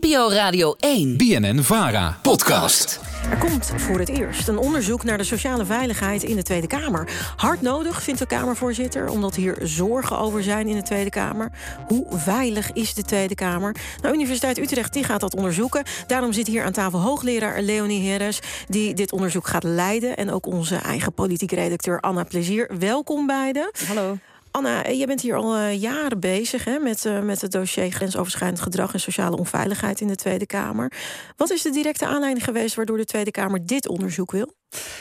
NPO Radio 1. BNN Vara. Podcast. Er komt voor het eerst een onderzoek naar de sociale veiligheid in de Tweede Kamer. Hard nodig, vindt de Kamervoorzitter, omdat hier zorgen over zijn in de Tweede Kamer. Hoe veilig is de Tweede Kamer? Nou, Universiteit Utrecht die gaat dat onderzoeken. Daarom zit hier aan tafel hoogleraar Leonie Heres, die dit onderzoek gaat leiden. En ook onze eigen politiek redacteur Anna Plezier. Welkom beiden. Hallo. Anna, eh, jij bent hier al uh, jaren bezig hè, met, uh, met het dossier grensoverschrijdend gedrag en sociale onveiligheid in de Tweede Kamer. Wat is de directe aanleiding geweest waardoor de Tweede Kamer dit onderzoek wil?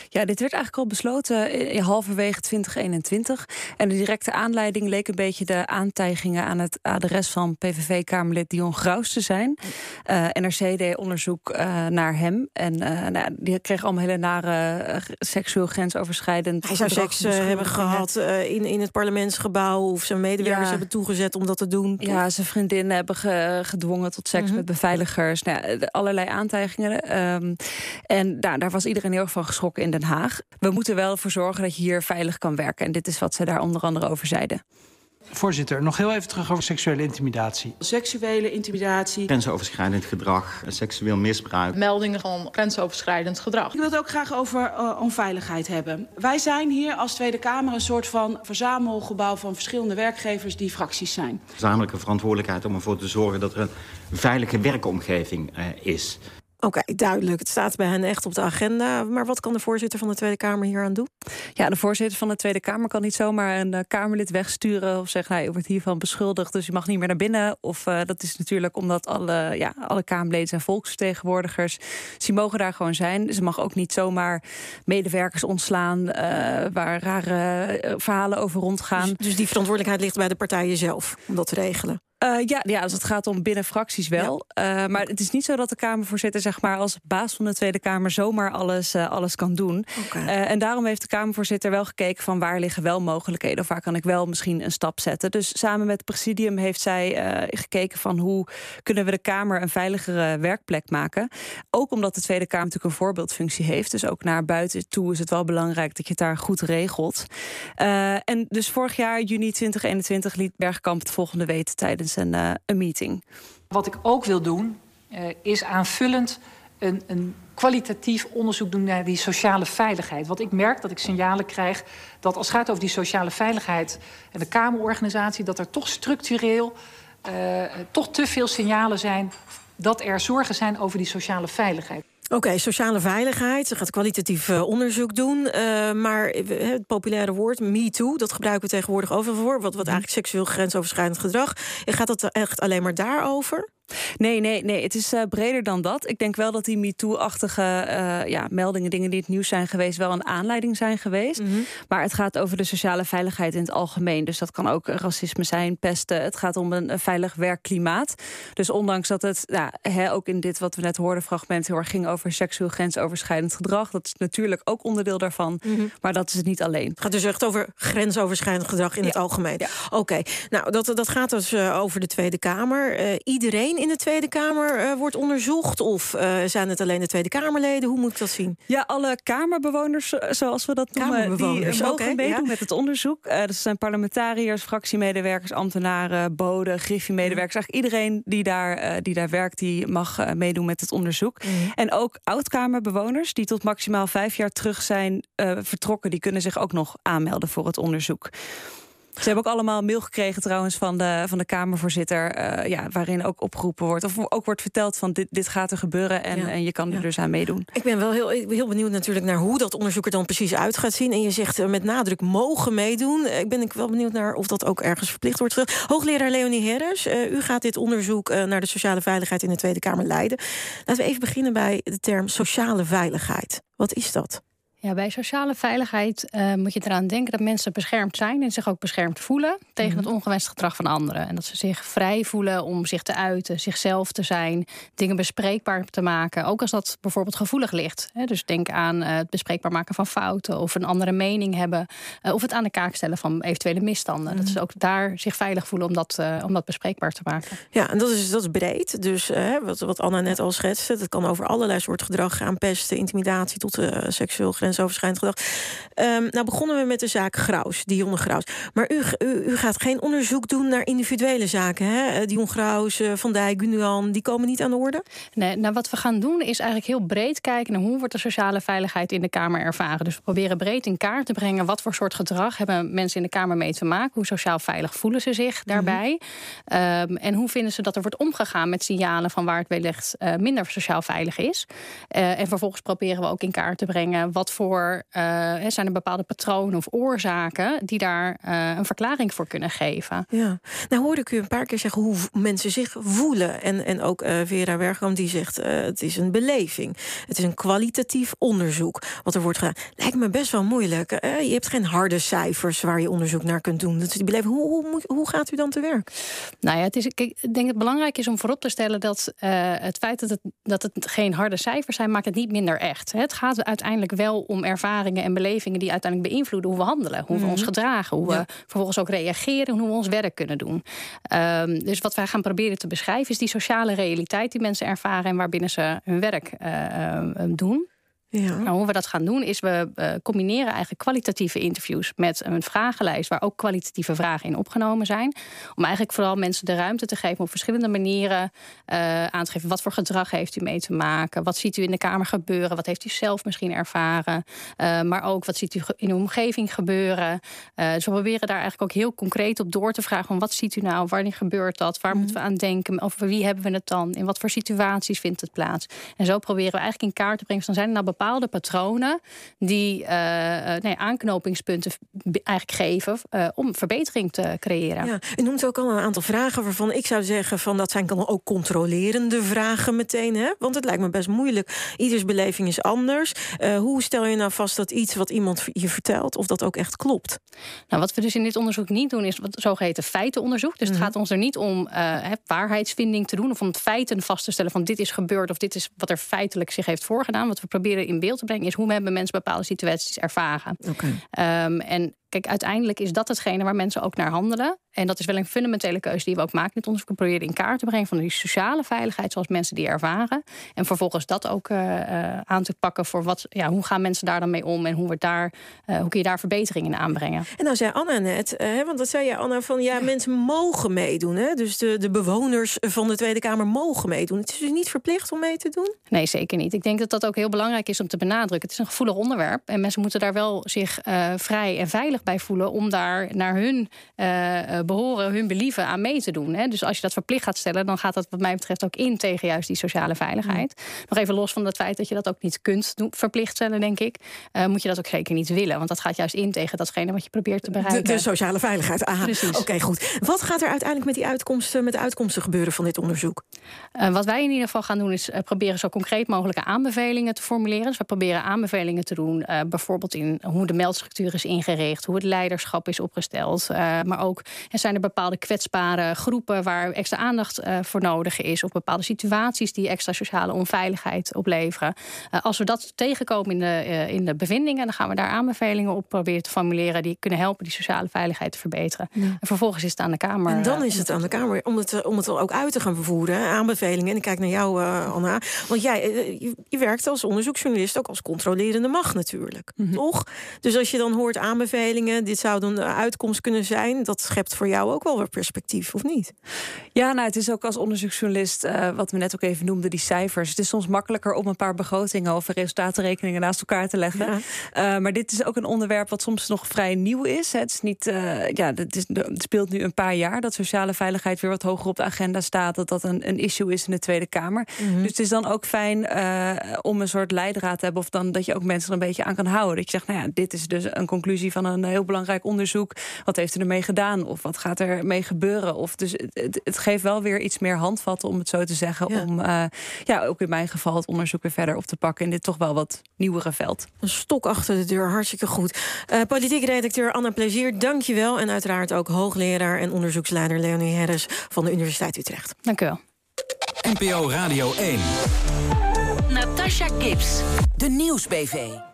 Ja, dit werd eigenlijk al besloten in halverwege 2021. En de directe aanleiding leek een beetje de aantijgingen aan het adres van PVV-Kamerlid Dion Graus te zijn. Uh, NRC deed onderzoek uh, naar hem. En uh, nou, die kreeg allemaal hele nare seksueel grensoverschrijdend. Hij zou seks hebben gehad in, in het parlementsgebouw. Of zijn medewerkers ja. hebben toegezet om dat te doen. Ja, zijn vriendinnen hebben ge, gedwongen tot seks mm -hmm. met beveiligers. Nou, allerlei aantijgingen. Um, en nou, daar was iedereen heel erg van geschrokken in Den Haag. We moeten wel ervoor zorgen dat je hier veilig kan werken. En dit is wat ze daar onder andere over zeiden. Voorzitter, nog heel even terug over seksuele intimidatie. Seksuele intimidatie. Grensoverschrijdend gedrag, seksueel misbruik. Meldingen van grensoverschrijdend gedrag. Ik wil het ook graag over uh, onveiligheid hebben. Wij zijn hier als Tweede Kamer een soort van verzamelgebouw van verschillende werkgevers die fracties zijn. Gezamenlijke verantwoordelijkheid om ervoor te zorgen dat er een veilige werkomgeving uh, is. Oké, okay, duidelijk. Het staat bij hen echt op de agenda. Maar wat kan de voorzitter van de Tweede Kamer hier aan doen? Ja, de voorzitter van de Tweede Kamer kan niet zomaar een uh, Kamerlid wegsturen of zeggen: nou, je wordt hiervan beschuldigd, dus je mag niet meer naar binnen. Of uh, dat is natuurlijk omdat alle, ja, alle Kamerleden zijn volksvertegenwoordigers. Ze mogen daar gewoon zijn. Ze mag ook niet zomaar medewerkers ontslaan uh, waar rare verhalen over rondgaan. Dus, dus die verantwoordelijkheid ligt bij de partijen zelf om dat te regelen? Uh, ja, ja, als het gaat om binnen fracties wel. Ja. Uh, maar het is niet zo dat de Kamervoorzitter, zeg maar, als baas van de Tweede Kamer zomaar alles, uh, alles kan doen. Okay. en daarom heeft de Kamervoorzitter wel gekeken van waar liggen wel mogelijkheden of waar kan ik wel misschien een stap zetten. Dus samen met het presidium heeft zij gekeken van hoe kunnen we de Kamer een veiligere werkplek maken. Ook omdat de Tweede Kamer natuurlijk een voorbeeldfunctie heeft. Dus ook naar buiten toe is het wel belangrijk dat je het daar goed regelt. en dus vorig jaar, juni 2021, liet Bergkamp het volgende weten tijdens een, uh, een meeting. Wat ik ook wil doen, uh, is aanvullend een, een, kwalitatief onderzoek doen naar die sociale veiligheid. Want ik merk dat ik signalen krijg dat als het gaat over die sociale veiligheid en de Kamerorganisatie, dat er toch structureel uh, toch te veel signalen zijn dat er zorgen zijn over die sociale veiligheid. Oké, okay, sociale veiligheid. Ze gaat kwalitatief uh, onderzoek doen. Uh, maar het populaire woord MeToo, dat gebruiken we tegenwoordig overal voor. Wat, wat eigenlijk seksueel grensoverschrijdend gedrag. Gaat dat echt alleen maar daarover? Nee, nee, nee. Het is uh, breder dan dat. Ik denk wel dat die MeToo-achtige uh, ja, meldingen, dingen die het nieuws zijn geweest, wel een aanleiding zijn geweest. Mm -hmm. Maar het gaat over de sociale veiligheid in het algemeen. Dus dat kan ook racisme zijn, pesten. Het gaat om een, een veilig werkklimaat. Dus ondanks dat het ja, hè, ook in dit wat we net hoorden, fragment heel erg ging over seksueel grensoverschrijdend gedrag. Dat is natuurlijk ook onderdeel daarvan. Mm -hmm. Maar dat is het niet alleen. Het gaat dus echt over grensoverschrijdend gedrag in ja. het algemeen. Ja. Oké, okay. nou dat, dat gaat dus uh, over de Tweede Kamer. iedereen in de Tweede Kamer uh, wordt onderzocht? Of uh, zijn het alleen de Tweede Kamerleden? Hoe moet ik dat zien? Ja, alle Kamerbewoners, zoals we dat noemen, die mogen okay, meedoen ja. met het onderzoek. Uh, dat zijn parlementariërs, fractiemedewerkers, ambtenaren, boden, griffiemedewerkers. Eigenlijk iedereen die daar, die daar werkt, die mag meedoen met het onderzoek. Mm. En ook oud-Kamerbewoners die tot maximaal vijf jaar terug zijn vertrokken... die kunnen zich ook nog aanmelden voor het onderzoek. Ze hebben ook allemaal mail gekregen trouwens van de, van de Kamervoorzitter... Uh, ja, waarin ook opgeroepen wordt, of ook wordt verteld van dit, dit gaat er gebeuren... en, ja. en je kan er ja. dus aan meedoen. Ik ben wel heel, heel benieuwd natuurlijk naar hoe dat onderzoek er dan precies uit gaat zien. En je zegt uh, met nadruk mogen meedoen. Ik ben ik wel benieuwd naar of dat ook ergens verplicht wordt. Hoogleraar Leonie Herres, uh, u gaat dit onderzoek naar de sociale veiligheid in de Tweede Kamer leiden. Laten we even beginnen bij de term sociale veiligheid. Wat is dat? Ja, bij sociale veiligheid uh, moet je eraan denken dat mensen beschermd zijn en zich ook beschermd voelen tegen mm -hmm. het ongewenst gedrag van anderen. En dat ze zich vrij voelen om zich te uiten, zichzelf te zijn, dingen bespreekbaar te maken. Ook als dat bijvoorbeeld gevoelig ligt. Dus denk aan uh, het bespreekbaar maken van fouten of een andere mening hebben. Uh, of het aan de kaak stellen van eventuele misstanden. Mm -hmm. Dat ze ook daar zich veilig voelen om dat, om dat bespreekbaar te maken. Ja, en dat is, dat is breed. Dus wat, wat Anna net al schetste, dat kan over allerlei soorten gedrag gaan. Pesten, intimidatie tot seksueel grensoverschrijdend gedrag. Um, nou begonnen we met de zaak Graus, Dion Graus. Maar u, u, u, gaat geen onderzoek doen naar individuele zaken, hè? Dion Graus, Van Dijk, Gundogan, die komen niet aan de orde? Nee, nou wat we gaan doen is eigenlijk heel breed kijken naar hoe wordt de sociale veiligheid in de Kamer ervaren. Dus we proberen breed in kaart te brengen wat voor soort gedrag hebben mensen in de Kamer mee te maken. Hoe sociaal veilig voelen ze zich daarbij? Mm en hoe vinden ze dat er wordt omgegaan met signalen van waar het wellicht uh, minder sociaal veilig is? Uh, en vervolgens proberen we ook in kaart te brengen wat voor uh, zijn er bepaalde patronen of oorzaken die daar een verklaring voor kunnen geven. Ja, nou hoorde ik u een paar keer zeggen hoe mensen zich voelen. En, en ook Vera Bergkamp die zegt het is een beleving. Het is een kwalitatief onderzoek wat er wordt gedaan. Lijkt me best wel moeilijk. je hebt geen harde cijfers waar je onderzoek naar kunt doen. Dat is die beleving. Hoe, hoe, hoe gaat u dan te werk? Nou ja, het is, ik denk dat het belangrijk is om voorop te stellen dat het feit dat het, dat het geen harde cijfers zijn, maakt het niet minder echt. Het gaat uiteindelijk wel om ervaringen en belevingen die uiteindelijk beïnvloeden hoe we handelen, hoe we ons mhm. gedragen, hoe we vervolgens ook reageren en hoe we ons werk kunnen doen. Um, dus wat wij gaan proberen te beschrijven is die sociale realiteit die mensen ervaren en waarbinnen ze hun werk uh, doen. Ja. Nou, hoe we dat gaan doen is we uh, combineren eigenlijk kwalitatieve interviews met een vragenlijst waar ook kwalitatieve vragen in opgenomen zijn. Om eigenlijk vooral mensen de ruimte te geven op verschillende manieren uh, aan te geven. Wat voor gedrag heeft u mee te maken? Wat ziet u in de kamer gebeuren? Wat heeft u zelf misschien ervaren? Uh, maar ook wat ziet u in uw omgeving gebeuren? dus we proberen daar eigenlijk ook heel concreet op door te vragen: van wat ziet u nou? Wanneer gebeurt dat? Waar mm. moeten we aan denken? Over wie hebben we het dan? In wat voor situaties vindt het plaats? En zo proberen we eigenlijk in kaart te brengen: dan zijn er nou bepaalde patronen die uh, nee, aanknopingspunten eigenlijk geven uh, om verbetering te creëren. Ja, u noemt ook al een aantal vragen waarvan ik zou zeggen van dat zijn dan ook controlerende vragen meteen, hè? Want het lijkt me best moeilijk. Ieders beleving is anders. Uh, hoe stel je nou vast dat iets wat iemand je vertelt of dat ook echt klopt? Nou, wat we dus in dit onderzoek niet doen is wat zogeheten feitenonderzoek. Dus het mhm. gaat ons er niet om waarheidsvinding te doen of om feiten vast te stellen van dit is gebeurd of dit is wat er feitelijk zich heeft voorgedaan. Wat we proberen in beeld te brengen is hoe hebben mensen bepaalde situaties ervaren. Okay. Um, en kijk, uiteindelijk is dat hetgene waar mensen ook naar handelen. En dat is wel een fundamentele keuze die we ook maken onderzoek. We proberen in kaart te brengen van die sociale veiligheid zoals mensen die ervaren. En vervolgens dat ook uh, uh, aan te pakken voor wat, ja, hoe gaan mensen daar dan mee om en hoe, wordt daar, uh, hoe kun je daar verbeteringen in aanbrengen. En nou zei Anna net, want dat zei je Anna van ja, mensen mogen meedoen. Hè? Dus de, de bewoners van de Tweede Kamer mogen meedoen. Het is dus niet verplicht om mee te doen? Nee, zeker niet. Ik denk dat dat ook heel belangrijk is om te benadrukken. Het is een gevoelig onderwerp en mensen moeten daar wel zich vrij en veilig bij voelen om daar naar hun behoren, hun believen aan mee te doen. Hè. Dus als je dat verplicht gaat stellen, dan gaat dat wat mij betreft ook in tegen juist die sociale veiligheid. Nog even los van het feit dat je dat ook niet kunt doen, verplicht stellen, denk ik. Uh, moet je dat ook zeker niet willen. Want dat gaat juist in tegen datgene wat je probeert te bereiken. De, de sociale veiligheid. Oké, goed. Wat gaat er uiteindelijk met die uitkomsten, met de uitkomsten gebeuren van dit onderzoek? Uh, wat wij in ieder geval gaan doen, is proberen zo concreet mogelijke aanbevelingen te formuleren. Dus we proberen aanbevelingen te doen, bijvoorbeeld in hoe de meldstructuur is ingericht, hoe het leiderschap is opgesteld. maar ook zijn er bepaalde kwetsbare groepen waar extra aandacht uh, voor nodig is, of bepaalde situaties die extra sociale onveiligheid opleveren. Uh, als we dat tegenkomen in de, in de bevindingen, dan gaan we daar aanbevelingen op proberen te formuleren die kunnen helpen die sociale veiligheid te verbeteren. Ja. En vervolgens is het aan de Kamer. En dan is het aan de Kamer om het, om het ook uit te gaan vervoeren, aanbevelingen. En ik kijk naar jou, Anna. Want jij je, je, werkt als onderzoeksjournalist ook als controlerende macht natuurlijk. Mm -hmm. Toch? Dus als je dan hoort aanbevelingen, dit zou dan de uitkomst kunnen zijn, dat schept voor jou ook wel weer perspectief, of niet? Ja, nou, het is ook als onderzoeksjournalist, uh, wat we net ook even noemden, die cijfers. Het is soms makkelijker om een paar begrotingen of resultatenrekeningen naast elkaar te leggen. Ja. Uh, maar dit is ook een onderwerp wat soms nog vrij nieuw is. Het, is niet, uh, ja, het, is, het, speelt nu een paar jaar dat sociale veiligheid weer wat hoger op de agenda staat. Dat dat een, een issue is in de Tweede Kamer. Mm -hmm. Dus het is dan ook fijn om een soort leidraad te hebben. Of dan dat je ook mensen er een beetje aan kan houden. Dat je zegt, nou ja, dit is dus een conclusie van een heel belangrijk onderzoek. Wat heeft er ermee gedaan? Of wat gaat er mee gebeuren? Of dus het, het geeft wel weer iets meer handvatten, om het zo te zeggen. Om uh, ja, ook in mijn geval het onderzoek weer verder op te pakken in dit toch wel wat nieuwere veld. Een stok achter de deur, hartstikke goed. Uh, politiek redacteur Anna Plezier, dankjewel. En uiteraard ook hoogleraar en onderzoeksleider Leonie Herres van de Universiteit Utrecht. Dank u wel. NPO Radio 1. Natasha Gibbs, de Nieuwsbv.